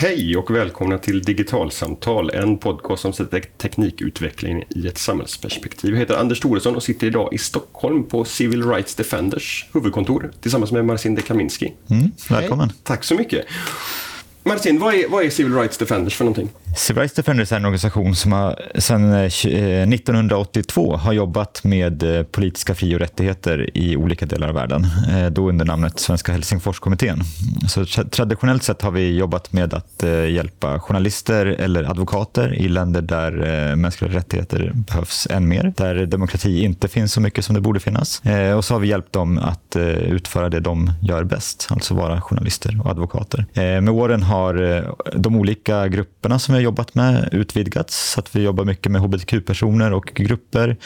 Hej och välkomna till Digitalsamtal, en podcast som sätter teknikutveckling i ett samhällsperspektiv. Jag heter Anders Thoresson och sitter idag i Stockholm på Civil Rights Defenders huvudkontor tillsammans med Marcin Dekaminski. Mm, välkommen. Hej. Tack så mycket. Martin, vad är, vad är Civil Rights Defenders för någonting? Civil Rights Defenders är en organisation som har, sedan eh, 1982 eh, har jobbat med eh, politiska fri och rättigheter i olika delar av världen, då under namnet Svenska Helsingforskommittén. Så traditionellt sett har vi jobbat med att hjälpa journalister eller advokater i länder där mänskliga rättigheter behövs än mer, där demokrati inte finns så mycket som det borde finnas. Och så har vi hjälpt dem att utföra det de gör bäst, alltså vara journalister och advokater. Med åren har de olika grupperna som är har jobbat med utvidgats. Så att vi jobbar mycket med hbtq-personer och grupper.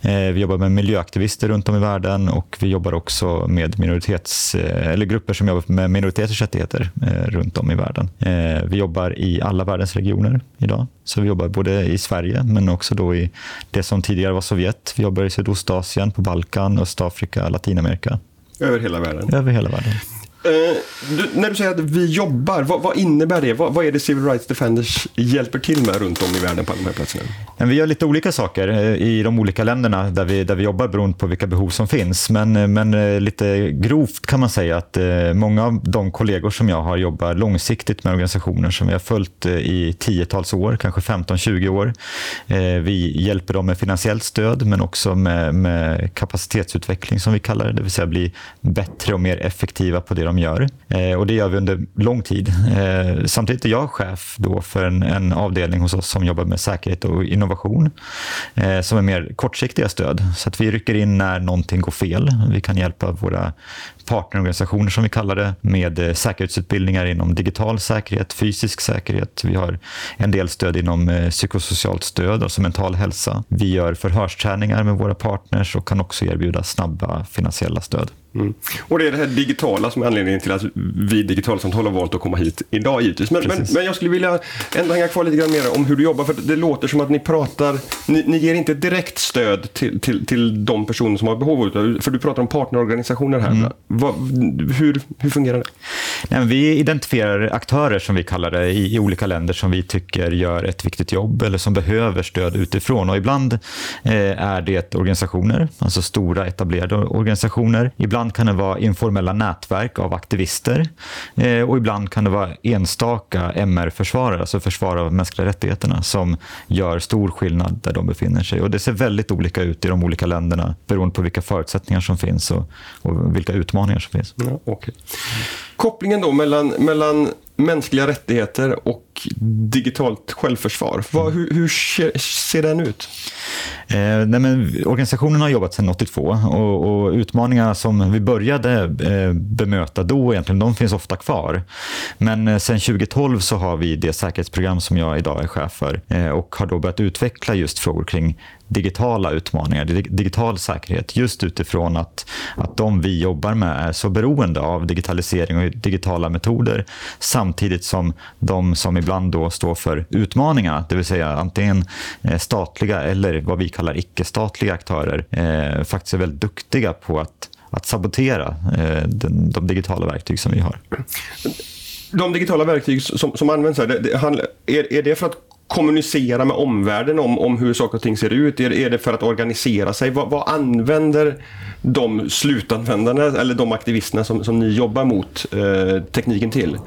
Eh, vi jobbar med miljöaktivister runt om i världen och vi jobbar också med minoritets, eh, eller grupper som jobbar med minoriteters rättigheter eh, runt om i världen. Vi jobbar i alla världens regioner idag. Så vi jobbar både i Sverige men också då i det som tidigare var Sovjet. Vi jobbar i Sydostasien, på Balkan, Östafrika, Latinamerika. Över hela världen? Över hela världen. Uh, du, när du säger att vi jobbar, vad, vad innebär det? Vad, vad, är det Civil Rights Defenders hjälper till med runt om i världen på de här platserna? Vi gör lite olika saker eh, i de olika länderna där vi, där vi jobbar beroende på vilka behov som finns. Men, eh, men lite grovt kan man säga att många av de kollegor som jag har jobbar långsiktigt med organisationer som vi har följt i tiotals år, kanske 15-20 år. Vi hjälper dem med finansiellt stöd men också med, med kapacitetsutveckling som vi kallar det, det vill säga bli bättre och mer effektiva på det de de gör. Eh, och det gör vi under lång tid. Eh, samtidigt är jag chef då för en, en, avdelning hos oss som jobbar med säkerhet och innovation, eh, som är mer kortsiktiga stöd. Så att vi rycker in när någonting går fel. Vi kan hjälpa våra partnerorganisationer som vi kallar det med eh, säkerhetsutbildningar inom digital säkerhet, fysisk säkerhet. Vi har en del stöd inom eh, psykosocialt stöd, alltså mental hälsa. Vi gör förhörsträningar med våra partners och kan också erbjuda snabba finansiella stöd. Mm. Och det är det här digitala som är anledningen till att vi Digitalsamtal har valt att komma hit idag givetvis. Men, men, men, jag skulle vilja ändå hänga kvar lite grann mer om hur du jobbar. För det låter som att ni pratar, ni, ni ger inte direkt stöd till, till, till de personer som har behov av det. För du pratar om partnerorganisationer här. Mm. Vad, hur, hur fungerar det? Nej, vi identifierar aktörer som vi kallar det i, i, olika länder som vi tycker gör ett viktigt jobb eller som behöver stöd utifrån. Och ibland eh, är det organisationer, alltså stora etablerade organisationer. Ibland Ibland kan det vara informella nätverk av aktivister eh, och ibland kan det vara enstaka MR-försvarare, alltså försvarare av mänskliga rättigheterna, som gör stor skillnad där de befinner sig. Och Det ser väldigt olika ut i de olika länderna beroende på vilka förutsättningar som finns och, och vilka utmaningar som finns. Ja, okay. Kopplingen då mellan, mellan mänskliga rättigheter och digitalt självförsvar. Vad, hur, hur ser, ser den ut? Eh, nej men, organisationen har jobbat sedan 82 och, och utmaningarna som vi började eh, bemöta då egentligen, de finns ofta kvar. Men eh, sedan 2012 så har vi det säkerhetsprogram som jag idag är chef för eh, och har då börjat utveckla just frågor kring digitala utmaningar, digital säkerhet, just utifrån att, att de vi jobbar med är så beroende av digitalisering och digitala metoder samtidigt som de som ibland då står för utmaningarna, det vill säga antingen eh, statliga eller vad vi kallar icke-statliga aktörer, eh, faktiskt är väldigt duktiga på att, att sabotera eh, den, de digitala verktyg som vi har. De digitala verktyg som, som används här, det, det, är, är det för att kommunicera med omvärlden om, om hur saker och ting ser ut? Är, är det för att organisera sig? Vad, vad använder de slutanvändarna eller de aktivisterna som, som ni jobbar mot eh, tekniken till?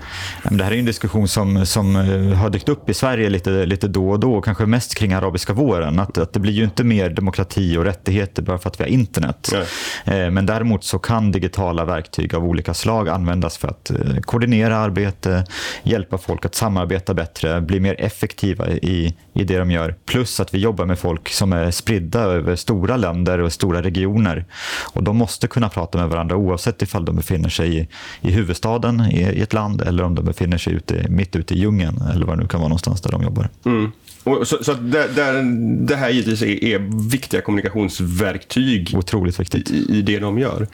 Det här är en diskussion som, som eh, har dykt upp i Sverige lite, lite då och då, kanske mest kring arabiska våren. Att, att det blir ju inte mer demokrati och rättigheter bara för att vi har internet. Eh, men däremot så kan digitala verktyg av olika slag användas för att eh, koordinera arbete, hjälpa folk att samarbeta bättre, bli mer effektiva i, i det de gör. Plus att vi jobbar med folk som är spridda över stora länder och stora regioner. Och de måste kunna prata med varandra oavsett ifall de befinner sig i, i huvudstaden i, i ett land eller om de befinner sig ute, mitt ute i djungeln eller vad det nu kan vara någonstans där de jobbar. Mm. Så, så det, det, det, här givetvis är, är, viktiga kommunikationsverktyg Otroligt viktigt. I, i, det de gör.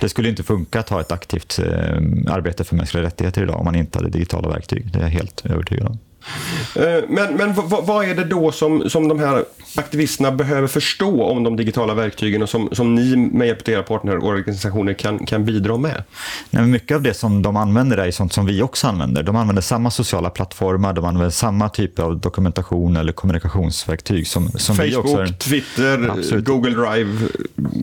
Det skulle inte funka att ha ett aktivt eh, arbete för mänskliga rättigheter idag om man inte hade digitala verktyg. Det är jag helt övertygad om. Eh, men, men vad är det då som, som de här aktivisterna behöver förstå om de digitala verktygen och som, som ni med hjälp av era partnerorganisationer kan, kan bidra med? Nej, mycket av det som de använder är sånt som vi också använder. De använder samma sociala plattformar, de använder samma typ av dokumentation eller kommunikationsverktyg som, som Facebook, vi också är, Twitter, absolut. Google Drive.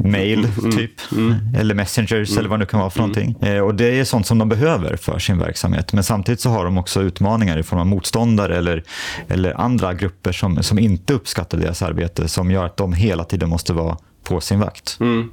Mail, mm, typ. Mm. Eller Messengers mm. eller vad det nu kan vara för mm. någonting. Eh, och det är sånt som de behöver för sin verksamhet. Men samtidigt så har de också utmaningar i form av motståndare eller, eller andra grupper som, som inte uppskattar deras arbete som gör att de hela tiden måste vara på sin vakt. Mm.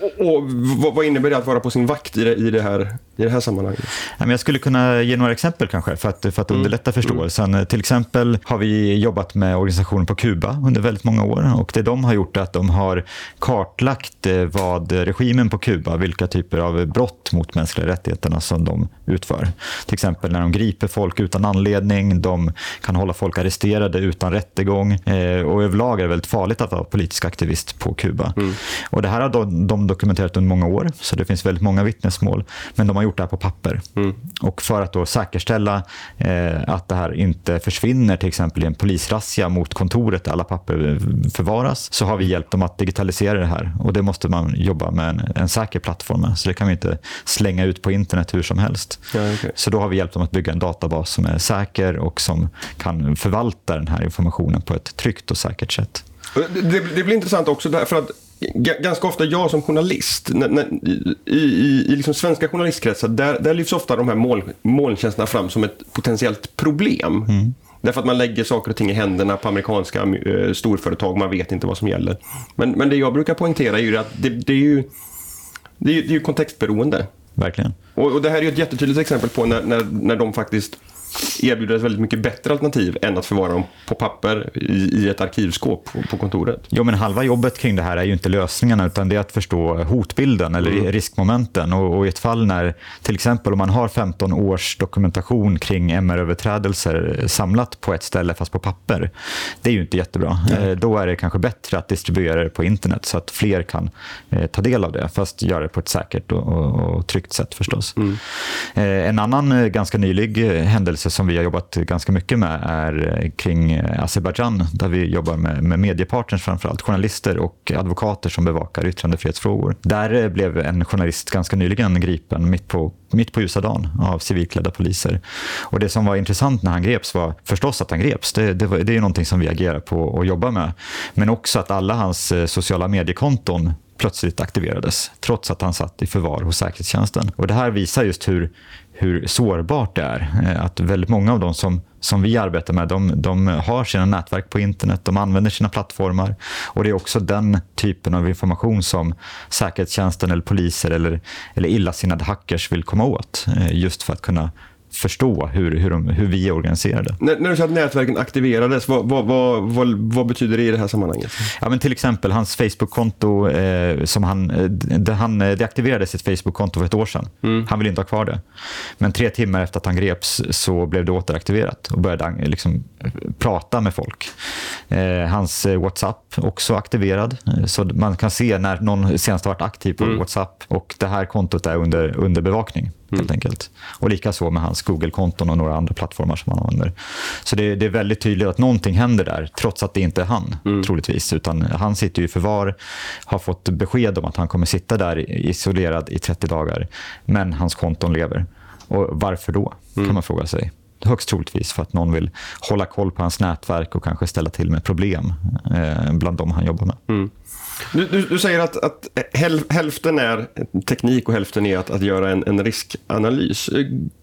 Och, och vad innebär det att vara på sin vakt i det, i det, här, i det här sammanhanget? Jag skulle kunna ge några exempel kanske för att, för att mm. underlätta mm. förståelsen. Mm. Till exempel har vi jobbat med organisationer på Kuba under väldigt många år och det de har gjort är att de har kartlagt eh, vad regimen på Kuba, vilka typer av brott mot mänskliga rättigheterna som de utför. Till exempel när de griper folk utan anledning, de kan hålla folk arresterade utan rättegång eh, och överlag är det väldigt farligt att vara politisk aktivist på Kuba. Mm. Och det här har de, de dokumenterat under många år, så det finns väldigt många vittnesmål. Men de har gjort det här på papper. Mm. Och för att då säkerställa eh, att det här inte försvinner, till exempel i en polisrazzia mot kontoret där alla papper förvaras, så har vi hjälpt dem att digitalisera det här. Och det måste man jobba med en, en säker plattform med. Så det kan vi inte slänga ut på internet hur som helst. Ja, okay. Så då har vi hjälpt dem att bygga en databas som är säker och som kan förvalta den här informationen på ett tryggt och säkert sätt. Det, det, blir intressant också därför att ganska ofta jag som journalist, när, när, i, i, i liksom svenska journalistkretsar, där, där lyfts ofta de här mål, molntjänsterna fram som ett potentiellt problem. Mm. Därför att man lägger saker och ting i händerna på amerikanska äh, storföretag, man vet inte vad som gäller. Men, men det jag brukar poängtera är ju att det, det är ju det är, det är ju kontextberoende. Verkligen. Och, och, det här är ju ett jättetydligt exempel på när, när, när de faktiskt erbjuder ett väldigt mycket bättre alternativ än att förvara dem på papper i, ett arkivskåp på, på, kontoret. Jo, men halva jobbet kring det här är ju inte lösningarna utan det är att förstå hotbilden eller mm. riskmomenten. Och, och, i ett fall när till exempel om man har 15 års dokumentation kring MR-överträdelser samlat på ett ställe fast på papper. Det är ju inte jättebra. Mm. då är det kanske bättre att distribuera det på internet så att fler kan eh, ta del av det fast göra det på ett säkert och, och, och tryggt sätt förstås. Mm. Eh, en annan eh, ganska nylig händelse rörelse som vi har jobbat ganska mycket med är eh, kring eh, Azerbajdzjan där vi jobbar med, med mediepartners framförallt, journalister och advokater som bevakar yttrandefrihetsfrågor. Där eh, blev en journalist ganska nyligen gripen mitt på, mitt på ljusa dagen av civilklädda poliser. Och det som var intressant när han greps var förstås att han greps. Det, det, var, det är någonting som vi agerar på och jobbar med. Men också att alla hans sociala mediekonton plötsligt aktiverades trots att han satt i förvar hos säkerhetstjänsten. Och det här visar just hur, hur sårbart det är. Eh, att väldigt många av de som, som vi arbetar med, de, de har sina nätverk på internet, de använder sina plattformar. Och det är också den typen av information som säkerhetstjänsten eller poliser eller, eller illasinnade hackers vill komma åt. Eh, just för att kunna förstå hur, hur, de, hur vi är organiserade. När, när du säger att nätverken aktiverades, vad, vad, vad, vad, betyder det i det här sammanhanget? Ja, men till exempel hans Facebook-konto, eh, som han, eh, han eh, deaktiverade sitt Facebook-konto för ett år sedan. Mm. Han vill inte ha kvar det. Men tre timmar efter att han greps så blev det återaktiverat och började liksom, prata med folk. Eh, hans eh, WhatsApp också aktiverad, så man kan se när någon senast har varit aktiv på mm. WhatsApp och det här kontot är under, under bevakning helt mm. enkelt. Och likaså med hans Google-konton och några andra plattformar som han använder. Så det, det, är väldigt tydligt att någonting händer där, trots att det inte är han, mm. troligtvis. Utan han sitter i förvar, har fått besked om att han kommer sitta där isolerad i 30 dagar, men hans konton lever. Och varför då, mm. kan man fråga sig högst troligtvis för att någon vill hålla koll på hans nätverk och kanske ställa till med problem eh, bland de han jobbar med. Mm. Du, du, du, säger att, att hälften är teknik och hälften är att, att göra en, en riskanalys.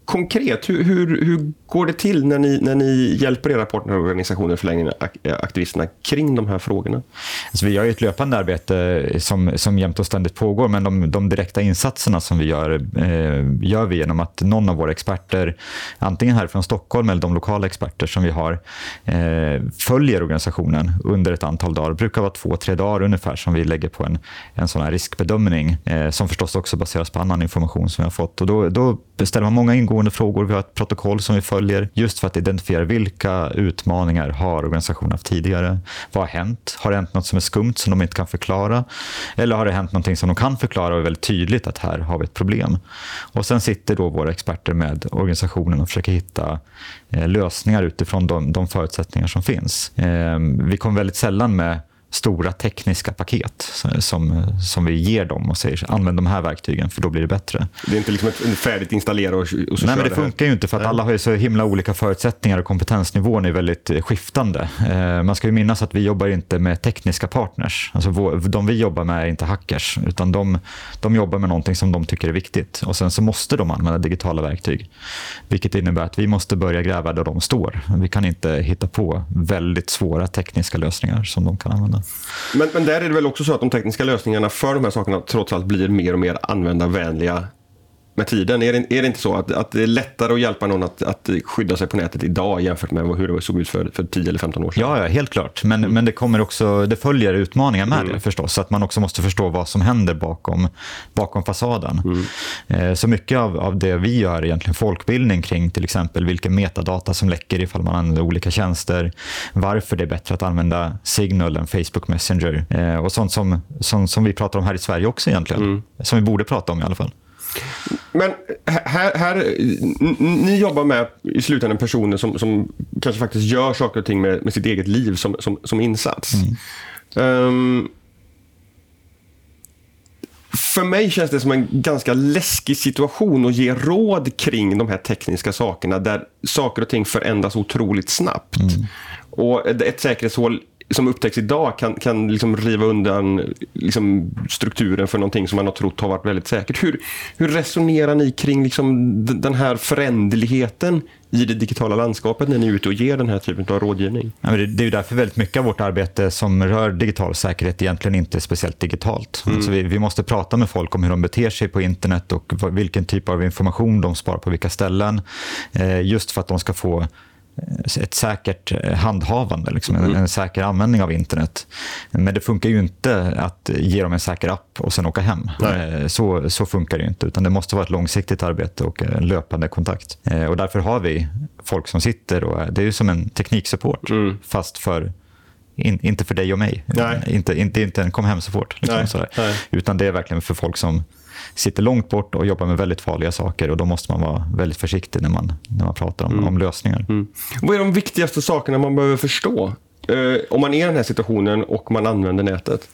Konkret, hur, hur, hur, går det till när ni, när ni hjälper era partnerorganisationer, förlängningen aktivisterna, kring de här frågorna? Alltså vi har ett löpande arbete eh, som, som jämt och ständigt pågår, men de, de direkta insatserna som vi gör, eh, gör vi genom att någon av våra experter, antingen här från Stockholm eller de lokala experter som vi har, eh, följer organisationen under ett antal dagar. Det brukar vara två, tre dagar ungefär som vi lägger på en, en sån här riskbedömning, eh, som förstås också baseras på annan information som vi har fått. Och då, då ställer man många ingående frågor. Vi har ett protokoll som vi följer just för att identifiera vilka utmaningar har organisationen haft tidigare. Vad har hänt? Har det hänt något som är skumt som de inte kan förklara? Eller har det hänt något som de kan förklara och är väldigt tydligt att här har vi ett problem? Och sen sitter då våra experter med organisationen och försöker hitta eh, lösningar utifrån de, de förutsättningar som finns. Eh, vi kommer väldigt sällan med stora tekniska paket som, som vi ger dem och säger använd de här verktygen för då blir det bättre. Det är inte liksom ett färdigt installera och, och så Nej, men det, det funkar ju inte för att alla har ju så himla olika förutsättningar och kompetensnivån är väldigt eh, skiftande. Eh, man ska ju minnas att vi jobbar inte med tekniska partners. Alltså de vi jobbar med är inte hackers utan de, de jobbar med någonting som de tycker är viktigt och sen så måste de använda digitala verktyg. Vilket innebär att vi måste börja gräva där de står. Vi kan inte hitta på väldigt svåra tekniska lösningar som de kan använda. Men, men där är det väl också så att de tekniska lösningarna för de här sakerna trots allt blir mer och mer användarvänliga med tiden? Är det, är det inte så att, att det är lättare att hjälpa någon att, att skydda sig på nätet idag jämfört med hur det såg ut för, för 10 eller 15 år sedan? Ja, ja helt klart. Men, mm. men det, kommer också, det följer utmaningar med mm. det förstås. Så att man också måste förstå vad som händer bakom, bakom fasaden. Mm. Eh, så mycket av, av det vi gör är egentligen folkbildning kring till exempel vilken metadata som läcker ifall man använder olika tjänster. Varför det är bättre att använda Signal än Facebook Messenger. Eh, och sånt som, som, som vi pratar om här i Sverige också egentligen. Mm. Som vi borde prata om i alla fall. Men här, här, ni jobbar med i slutändan personer som, som kanske faktiskt gör saker och ting med, med sitt eget liv som, som, som insats. Mm. Um, för mig känns det som en ganska läskig situation att ge råd kring de här tekniska sakerna där saker och ting förändras otroligt snabbt. Mm. Och ett säkerhetshål som upptäcks idag kan, kan liksom riva undan liksom strukturen för någonting som man har trott har varit väldigt säkert. Hur, hur resonerar ni kring liksom den här förändligheten i det digitala landskapet när ni är ute och ger den här typen av rådgivning? Ja, det är därför väldigt mycket av vårt arbete som rör digital säkerhet egentligen inte är speciellt digitalt. Mm. Alltså vi, vi, måste prata med folk om hur de beter sig på internet och vilken typ av information de sparar på vilka ställen. Eh, just för att de ska få ett säkert eh, handhavande, liksom, mm. en, en, säker användning av internet. Men det funkar ju inte att ge dem en säker app och sen åka hem. Eh, så, så funkar det inte, utan det måste vara ett långsiktigt arbete och en löpande kontakt. Eh, och därför har vi folk som sitter och det är ju som en tekniksupport, mm. fast för in, inte för dig och mig. Inte, inte, inte en kom hem-support. Liksom, Utan det är verkligen för folk som sitter långt bort och jobbar med väldigt farliga saker och då måste man vara väldigt försiktig när man, när man pratar om, mm. om lösningar. Mm. Vad är de viktigaste sakerna man behöver förstå Eh, om man är i den här situationen och man använder nätet?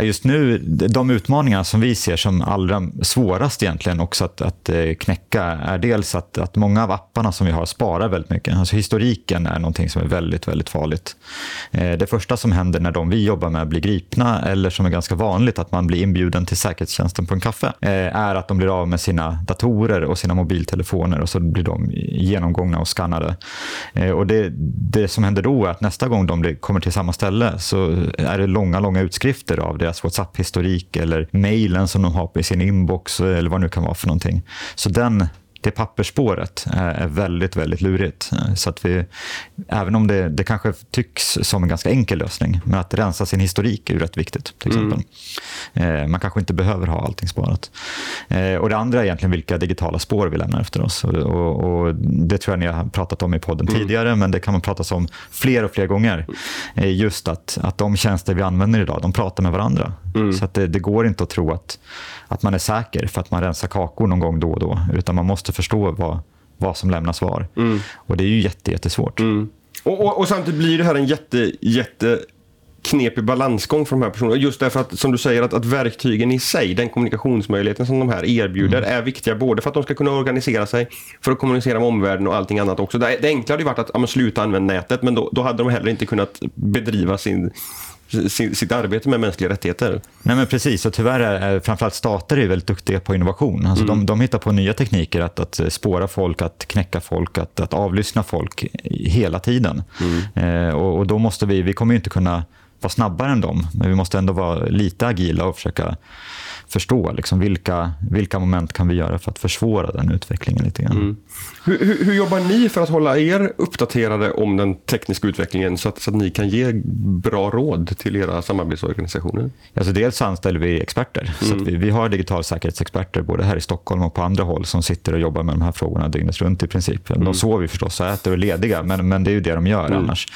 Just nu, de utmaningar som vi ser som allra svårast egentligen också att, att eh, knäcka är dels att, att många av apparna som vi har sparar väldigt mycket. Alltså historiken är någonting som är väldigt, väldigt farligt. Eh, det första som händer när de vi jobbar med blir gripna eller som är ganska vanligt att man blir inbjuden till säkerhetstjänsten på en kaffe är att de blir av med sina datorer och sina mobiltelefoner och så blir de genomgångna och skannade. Och det, det som händer då är att nästa gång de kommer till samma ställe så är det långa, långa utskrifter av deras WhatsApp-historik eller mejlen som de har i sin inbox eller vad det nu kan vara för någonting. Så den det pappersspåret är väldigt, väldigt lurigt. Så att vi, även om det, det kanske tycks som en ganska enkel lösning, men att rensa sin historik är ju rätt viktigt. till exempel. Mm. Man kanske inte behöver ha allting sparat. Eh, och Det andra är egentligen vilka digitala spår vi lämnar efter oss. Och, och, och Det tror jag ni har pratat om i podden mm. tidigare, men det kan man prata om fler och fler gånger. Eh, just att, att de tjänster vi använder idag, de pratar med varandra. Mm. Så att det, det går inte att tro att att man är säker för att man rensar kakor någon gång då och då. Utan man måste förstå vad, vad som lämnas var. Mm. Och det är ju jätte, jättesvårt. Mm. Och, och, och, samtidigt blir det här en jätte, jätte knepig balansgång för de här personerna. Just därför att, som du säger, att, att verktygen i sig, den kommunikationsmöjligheten som de här erbjuder, mm. är viktiga både för att de ska kunna organisera sig, för att kommunicera med omvärlden och allting annat också. Det, det enkla hade ju varit att ja, sluta använda nätet, men då, då hade de heller inte kunnat bedriva sin sitt arbete med mänskliga rättigheter. Nej men Precis, och tyvärr är framförallt stater är väldigt duktiga på innovation. Alltså mm. de, de hittar på nya tekniker att, att spåra folk, att knäcka folk, att, att avlyssna folk hela tiden. Mm. Eh, och, och, då måste vi, vi kommer inte kunna vara snabbare än dem, men vi måste ändå vara lite agila och försöka förstå liksom, vilka, vilka moment kan vi göra för att försvåra den utvecklingen lite grann. Mm. Hur, hur, hur, jobbar ni för att hålla er uppdaterade om den tekniska utvecklingen så att, så att ni kan ge bra råd till era samarbetsorganisationer? Alltså dels anställer vi experter. Mm. Så vi, vi har digital säkerhetsexperter både här i Stockholm och på andra håll som sitter och jobbar med de här frågorna dygnet runt i princip. Mm. De sover förstås och äter och är lediga, men, men det är ju det de gör mm. annars.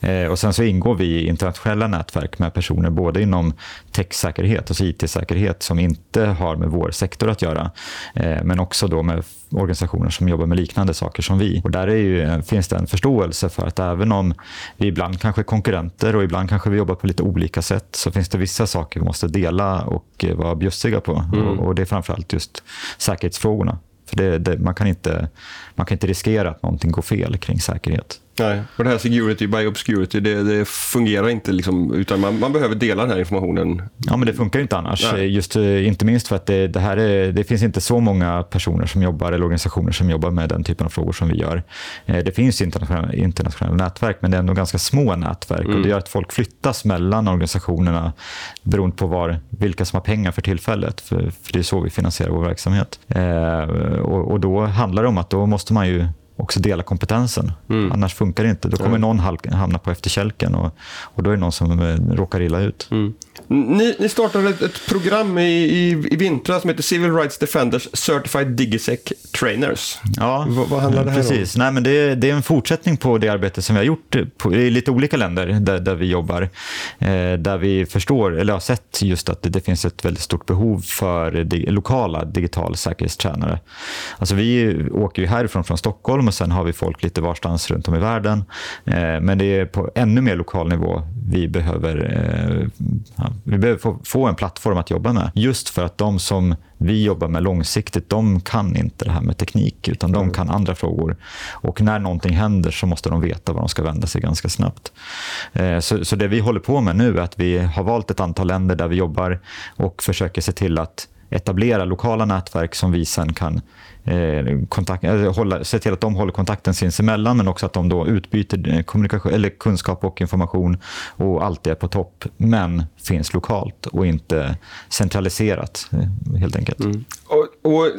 Eh, och sen så ingår vi i internationella nätverk med personer både inom techsäkerhet, alltså IT-säkerhet, som inte har med vår sektor att göra, eh, men också då med organisationer som jobbar med liknande saker som vi. Och där är ju, finns det en förståelse för att även om vi ibland kanske är konkurrenter och ibland kanske vi jobbar på lite olika sätt så finns det vissa saker vi måste dela och eh, vara bjussiga på. Mm. Och, och, det är framförallt just säkerhetsfrågorna. För det, det, man, kan inte, man kan inte riskera att någonting går fel kring säkerhet. Nej, och det här security by obscurity, det, det fungerar inte. Liksom, utan man, man, behöver dela den här informationen. Ja, men det funkar inte annars. Nej. Just, eh, inte minst för att det, det här är, det finns inte så många personer som jobbar eller organisationer som jobbar med den typen av frågor som vi gör. Eh, det finns internationella, internationella nätverk, men det är ändå ganska små nätverk. Mm. Och det gör att folk flyttas mellan organisationerna beroende på var, vilka som har pengar för tillfället. För, för det är så vi finansierar vår verksamhet. Eh, och, och då handlar det om att då måste man ju också dela kompetensen. Mm. Annars funkar det inte. Då kommer mm. någon hamna på efterkälken och, och då är det någon som eh, råkar illa ut. Mm. Ni, ni startade ett, ett program i, i, i vintras som heter Civil Rights Defenders Certified Digisec Trainers. Ja, v vad handlar det här precis. om? Nej, men det, det, är en fortsättning på det arbete som vi har gjort på, i lite olika länder där, där vi jobbar. Eh, där vi förstår, eller har sett just att det, det finns ett väldigt stort behov för di lokala digital säkerhetstränare. Alltså vi åker ju härifrån från Stockholm och sen har vi folk lite varstans runt om i världen. Eh, men det är på ännu mer lokal nivå vi behöver eh, vi behöver få, en plattform att jobba med. Just för att de som vi jobbar med långsiktigt, de kan inte det här med teknik, utan de mm. kan andra frågor. Och när någonting händer så måste de veta var de ska vända sig ganska snabbt. Eh, så, så det vi håller på med nu är att vi har valt ett antal länder där vi jobbar och försöker se till att etablera lokala nätverk som vi sen kan eh, kontakt, eh, hålla, se till att de håller kontakten sinsemellan men också att de då utbyter eh, kommunikation, eller kunskap och information och alltid är på topp men finns lokalt och inte centraliserat eh, helt enkelt. Mm. Och, och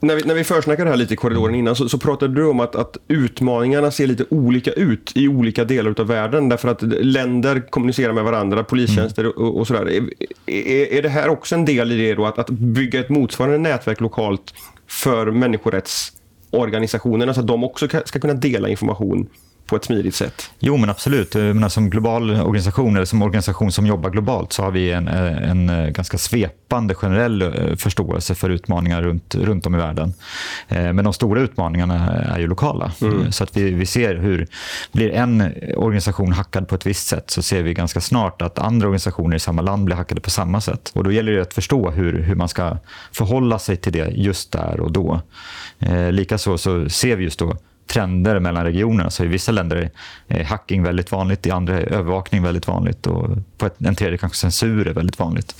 när vi, när vi försnackade det här lite i korridoren innan så, så pratade du om att, att, utmaningarna ser lite olika ut i olika delar av världen därför att länder kommunicerar med varandra, polistjänster mm. och, och sådär. Är, är, är, det här också en del i det då, att, att bygga ett motsvarande nätverk lokalt för människorättsorganisationerna så att de också ska kunna dela information på ett smidigt sätt. Jo, men absolut. menar, som global organisation, eller som organisation som jobbar globalt, så har vi en, en ganska svepande generell eh, förståelse för utmaningar runt, runt om i världen. Eh, men de stora utmaningarna är ju lokala. Mm. Så att vi, vi ser hur, blir en organisation hackad på ett visst sätt, så ser vi ganska snart att andra organisationer i samma land blir hackade på samma sätt. Och då gäller det att förstå hur, hur man ska förhålla sig till det just där och då. Eh, Likaså så ser vi just då trender mellan regionerna. Så I vissa länder är hacking väldigt vanligt, i andra är övervakning väldigt vanligt och på ett, en tredje kanske censur är väldigt vanligt.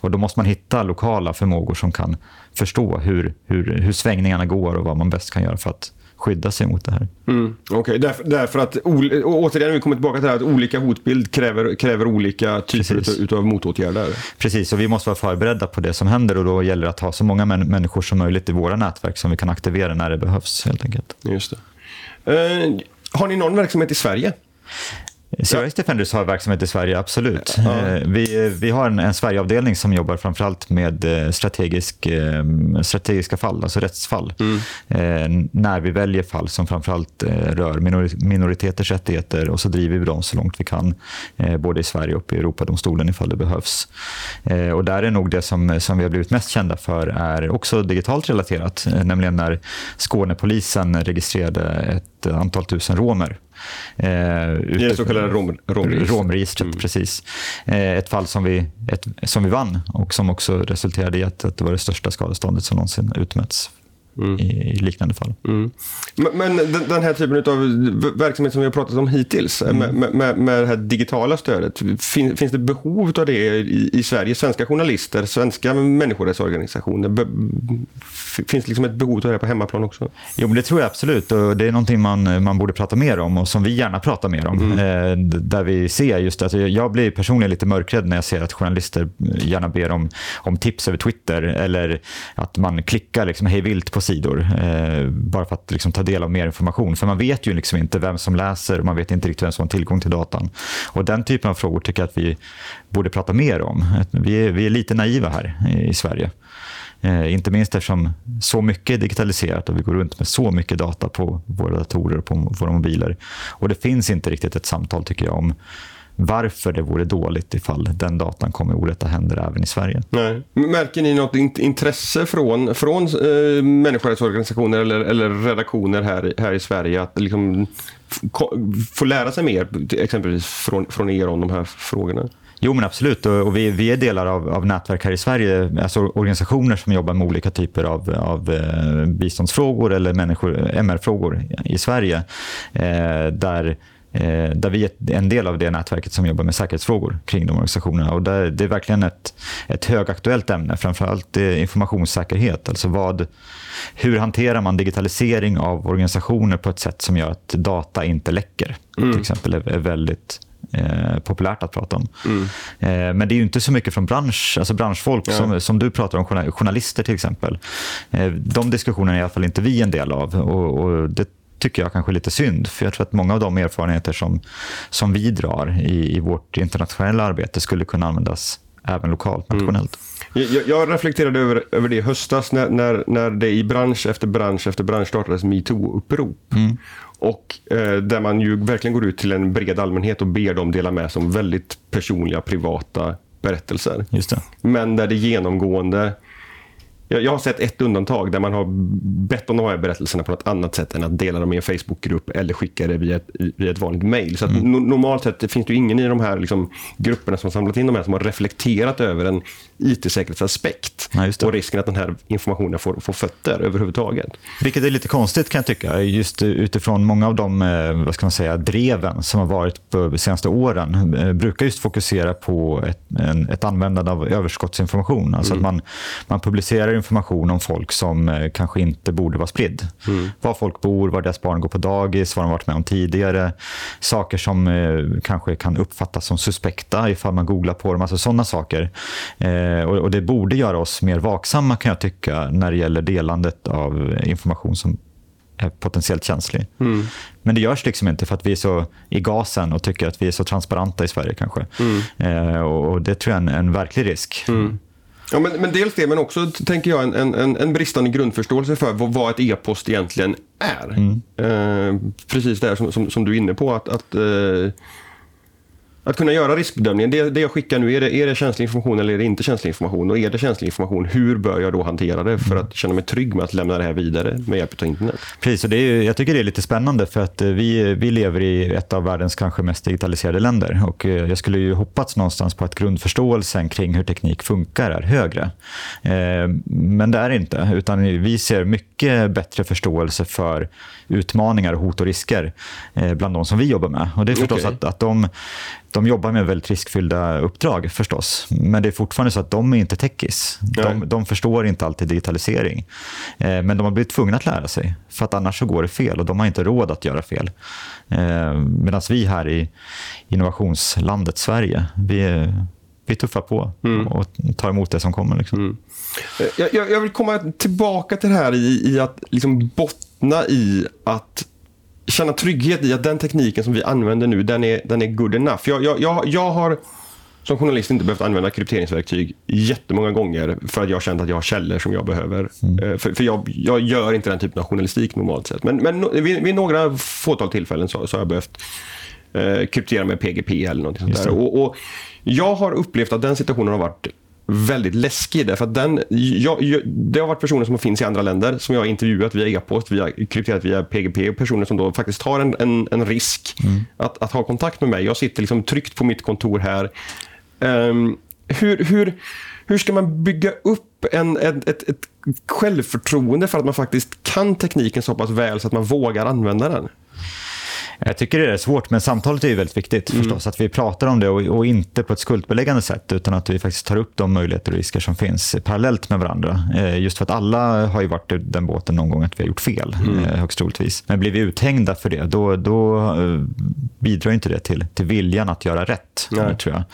Och Då måste man hitta lokala förmågor som kan förstå hur, hur, hur svängningarna går och vad man bäst kan göra för att skydda sig mot det här. Mm, Okej, okay. därför, därför, att återigen, vi kommer tillbaka till det här att olika hotbild kräver, kräver olika typer Precis. utav motåtgärder. Precis, och vi måste vara förberedda på det som händer och då gäller det att ha så många människor som möjligt i våra nätverk som vi kan aktivera när det behövs helt enkelt. Just det. Eh, har ni någon verksamhet i Sverige? CRS Defenders har verksamhet i Sverige, absolut. Ja. Eh, vi, vi har en, en Sverigeavdelning som jobbar framförallt med eh, strategisk, strategiska fall, alltså rättsfall. Mm. När vi väljer fall som framförallt rör minoriteters rättigheter och så driver vi dem så långt vi kan, både i Sverige och i Europadomstolen ifall det behövs. Och där är nog det som, som vi har blivit mest kända för är också digitalt relaterat, nämligen när Skånepolisen registrerade ett antal tusen romer Eh, det så kallade rom, romregistret. romregistret mm. precis. Eh, ett fall som vi, ett, som vi vann och som också resulterade i att, att det var det största skadeståndet som någonsin utmätts mm. i, i, liknande fall. Mm. Men, men den, här typen av verksamhet som vi har pratat om hittills, mm. med, med, med det här digitala stödet, fin, finns det behov av det i, i Sverige? Svenska journalister, svenska människorättsorganisationer, be, finns det liksom ett behov av det på hemmaplan också? Jo, men det tror jag absolut. Och det är någonting man, man borde prata mer om och som vi gärna pratar mer om. Mm. Eh, där vi ser just att jag blir personligen lite mörkrädd när jag ser att journalister gärna ber om, om tips över Twitter eller att man klickar liksom hej vilt på sidor eh, bara för att liksom ta del av mer information. För man vet ju liksom inte vem som läser och man vet inte riktigt vem som har tillgång till datan. Och den typen av frågor tycker jag att vi borde prata mer om. Vi är, vi är lite naiva här i, i Sverige. Eh, inte minst eftersom så mycket är digitaliserat och vi går runt med så mycket data på våra datorer och på våra mobiler. Och det finns inte riktigt ett samtal tycker jag om varför det vore dåligt ifall den datan kommer i orätta händer även i Sverige. Nej. Märker ni något intresse från, från eh, människorättsorganisationer eller, eller redaktioner här, här i Sverige att liksom få lära sig mer, exempelvis från, från er om de här frågorna? Jo, men absolut. Och vi, vi är delar av, av nätverk här i Sverige, alltså organisationer som jobbar med olika typer av, av eh, biståndsfrågor eller MR-frågor i Sverige. Eh, där där vi är en del av det nätverket som jobbar med säkerhetsfrågor kring de organisationerna. Och där, det är verkligen ett, ett högaktuellt ämne, framförallt informationssäkerhet. Alltså vad, hur hanterar man digitalisering av organisationer på ett sätt som gör att data inte läcker? Mm. Till exempel är, är väldigt eh, populärt att prata om. Mm. Eh, men det är ju inte så mycket från bransch, alltså branschfolk ja. som, som du pratar om, journalister till exempel. Eh, de diskussionerna är i alla fall inte vi en del av. Och, och det tycker jag kanske är lite synd. För jag tror att många av de erfarenheter som, som vi drar i, i vårt internationella arbete skulle kunna användas även lokalt, mm. nationellt. Mm. Jag, jag, reflekterade över, över det i höstas när, när, när det i bransch efter bransch efter bransch startades metoo-upprop. Mm. Och eh, där man ju verkligen går ut till en bred allmänhet och ber dem dela med sig om väldigt personliga, privata berättelser. Men där det genomgående jag, jag har sett ett undantag där man har bett om de här berättelserna på något annat sätt än att dela dem i en Facebookgrupp eller skicka det via ett, via ett vanligt mejl. Så mm. no, normalt sett finns det ju ingen i de här liksom, grupperna som har samlat in de här som har reflekterat över en IT-säkerhetsaspekt ja, och risken att den här informationen får, får fötter överhuvudtaget. Vilket är lite konstigt kan jag tycka, just utifrån många av de eh, vad ska man säga, dreven som har varit på de senaste åren eh, brukar just fokusera på ett, en, ett användande av överskottsinformation. Alltså mm. att man, man publicerar information om folk som eh, kanske inte borde vara spridd. Mm. Var folk bor, var deras barn går på dagis, vad de varit med om tidigare. Saker som kanske kan uppfattas som suspekta ifall man googlar på dem. Alltså sådana saker. Eh, och, och, det borde göra oss mer vaksamma kan jag tycka när det gäller delandet av information som är potentiellt känslig. Mm. Men det görs liksom inte för att vi är så i gasen och tycker att vi är så transparenta i Sverige kanske. Mm. Eh, och det tror jag är en, en verklig risk. Mm. Ja, men, men dels det, men också tänker jag en, en, en bristande grundförståelse för vad, vad ett e-post egentligen är. Mm. Eh, precis det som, som, som, du är inne på, att, att eh, att kunna göra riskbedömningen. Det, det jag skickar nu, är det, är det känslig information eller är det inte känslig information? Och är det känslig information, hur bör jag då hantera det för att känna mig trygg med att lämna det här vidare med hjälp av internet? Precis, och det är, jag tycker det är lite spännande för att eh, vi, vi lever i ett av världens kanske mest digitaliserade länder. Och eh, jag skulle ju hoppats någonstans på att grundförståelsen kring hur teknik funkar är högre. Eh, men det är inte, utan vi ser mycket bättre förståelse för utmaningar, hot och risker bland de som vi jobbar med. Och det är förstås okay. att, att de de jobbar med väldigt riskfyllda uppdrag förstås. Men det är fortfarande så att de är inte techis. De, de, förstår inte alltid digitalisering. Eh, men de har blivit tvungna att lära sig. För att annars så går det fel och de har inte råd att göra fel. Eh, Medan vi här i innovationslandet Sverige, vi är, vi är tuffa på mm. och tar emot det som kommer. Liksom. Mm. Jag, jag, vill komma tillbaka till det här i, i att liksom bottna i att känna trygghet i att den tekniken som vi använder nu, den är, den är good enough. Jag, jag, jag, jag har som journalist inte behövt använda krypteringsverktyg jättemånga gånger för att jag känt att jag har källor som jag behöver. Mm. Eh, för, för jag, jag, gör inte den typen av journalistik normalt sett. Men, men vid, vid några fåtal tillfällen så, så har jag behövt eh, kryptera med PGP eller något sånt där. Och, och, jag har upplevt att den situationen har varit väldigt läskig. Därför att den, jag, jag, det har varit personer som finns i andra länder som jag har intervjuat via e-post, via, krypterat via PGP. Personer som då faktiskt tar en, en, en risk mm. att, att ha kontakt med mig. Jag sitter liksom tryggt på mitt kontor här. Um, hur, hur, hur ska man bygga upp en, ett, ett, ett självförtroende för att man faktiskt kan tekniken så pass väl så att man vågar använda den? Jag tycker det är svårt, men samtalet är ju väldigt viktigt mm. förstås. Att vi pratar om det och, och, inte på ett skuldbeläggande sätt, utan att vi faktiskt tar upp de möjligheter och risker som finns parallellt med varandra. Eh, just för att alla har ju varit i den båten någon gång att vi har gjort fel, mm. eh, högst troligtvis. Men blir vi uthängda för det, då, då eh, bidrar inte det till, till viljan att göra rätt, Nej. tror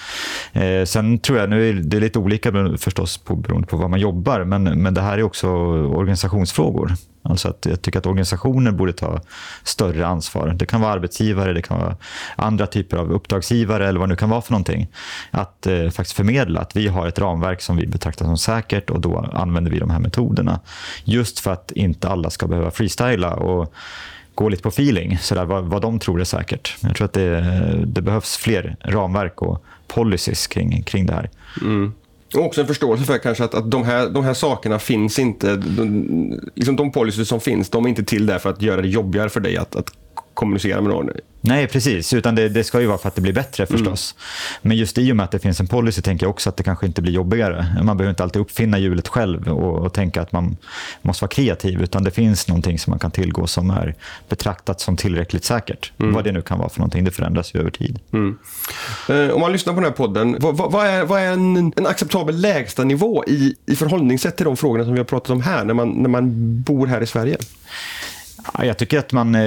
jag. Eh, sen tror jag, nu är det lite olika förstås på, beroende på var man jobbar, men, men det här är också organisationsfrågor. Alltså att jag tycker att organisationer borde ta större ansvar. Det kan vara arbetsgivare, det kan vara andra typer av uppdragsgivare eller vad det nu kan vara för någonting. Att eh, faktiskt förmedla att vi har ett ramverk som vi betraktar som säkert och då använder vi de här metoderna. Just för att inte alla ska behöva freestyla och gå lite på feeling, så där, vad, vad de tror är säkert. Jag tror att det, det behövs fler ramverk och policies kring, kring det här. Mm. Och också en förståelse för kanske att, att de, här, de här sakerna finns inte. De, liksom de policies som finns, de är inte till där för att göra det jobbigare för dig att, att kommunicera med någon. Nej, precis. Utan det, det, ska ju vara för att det blir bättre förstås. Mm. Men just i och med att det finns en policy tänker jag också att det kanske inte blir jobbigare. Man behöver inte alltid uppfinna hjulet själv och, och tänka att man måste vara kreativ. Utan det finns någonting som man kan tillgå som är betraktat som tillräckligt säkert. Mm. Vad det nu kan vara för någonting, det förändras ju över tid. Mm. Eh, om man lyssnar på den här podden, vad, vad, vad är, vad är en, en acceptabel lägsta nivå i, i förhållningssätt till de frågorna som vi har pratat om här, när man, när man bor här i Sverige? Jag tycker att man, eh,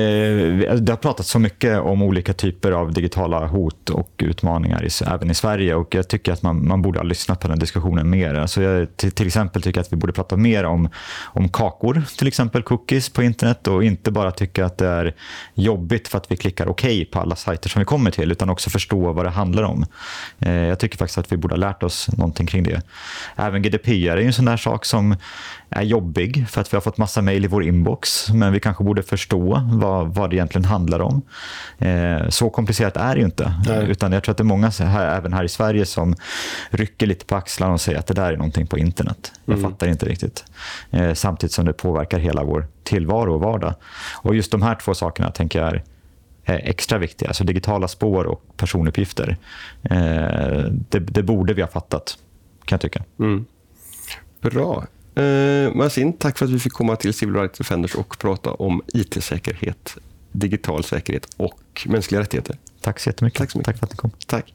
det har pratats så mycket om olika typer av digitala hot och utmaningar även i Sverige och jag tycker att man, man borde ha lyssnat på den diskussionen mer. Alltså jag till exempel tycker att vi borde prata mer om, om kakor, till exempel cookies på internet och inte bara tycka att det är jobbigt för att vi klickar OK på alla sajter som vi kommer till utan också förstå vad det handlar om. Eh, jag tycker faktiskt att vi borde ha lärt oss någonting kring det. Även GDPR är en sån där sak som är jobbig för att vi har fått massa mejl i vår inbox men vi kanske borde förstå vad, vad det egentligen handlar om. Eh, så komplicerat är det ju inte. Nej. Utan jag tror att det är många, här, även här i Sverige, som rycker lite på axlarna och säger att det där är någonting på internet. Jag mm. fattar inte riktigt. Eh, samtidigt som det påverkar hela vår tillvaro och vardag. Och just de här två sakerna tänker jag är extra viktiga. Alltså digitala spår och personuppgifter. Eh, det, det, borde vi ha fattat, kan jag tycka. Mm. Bra. Eh, Marcin, tack för att vi fick komma till Civil Rights Defenders och prata om IT-säkerhet, digital säkerhet och mänskliga rättigheter. Tack så jättemycket. Tack, så mycket. tack för att ni kom. Tack.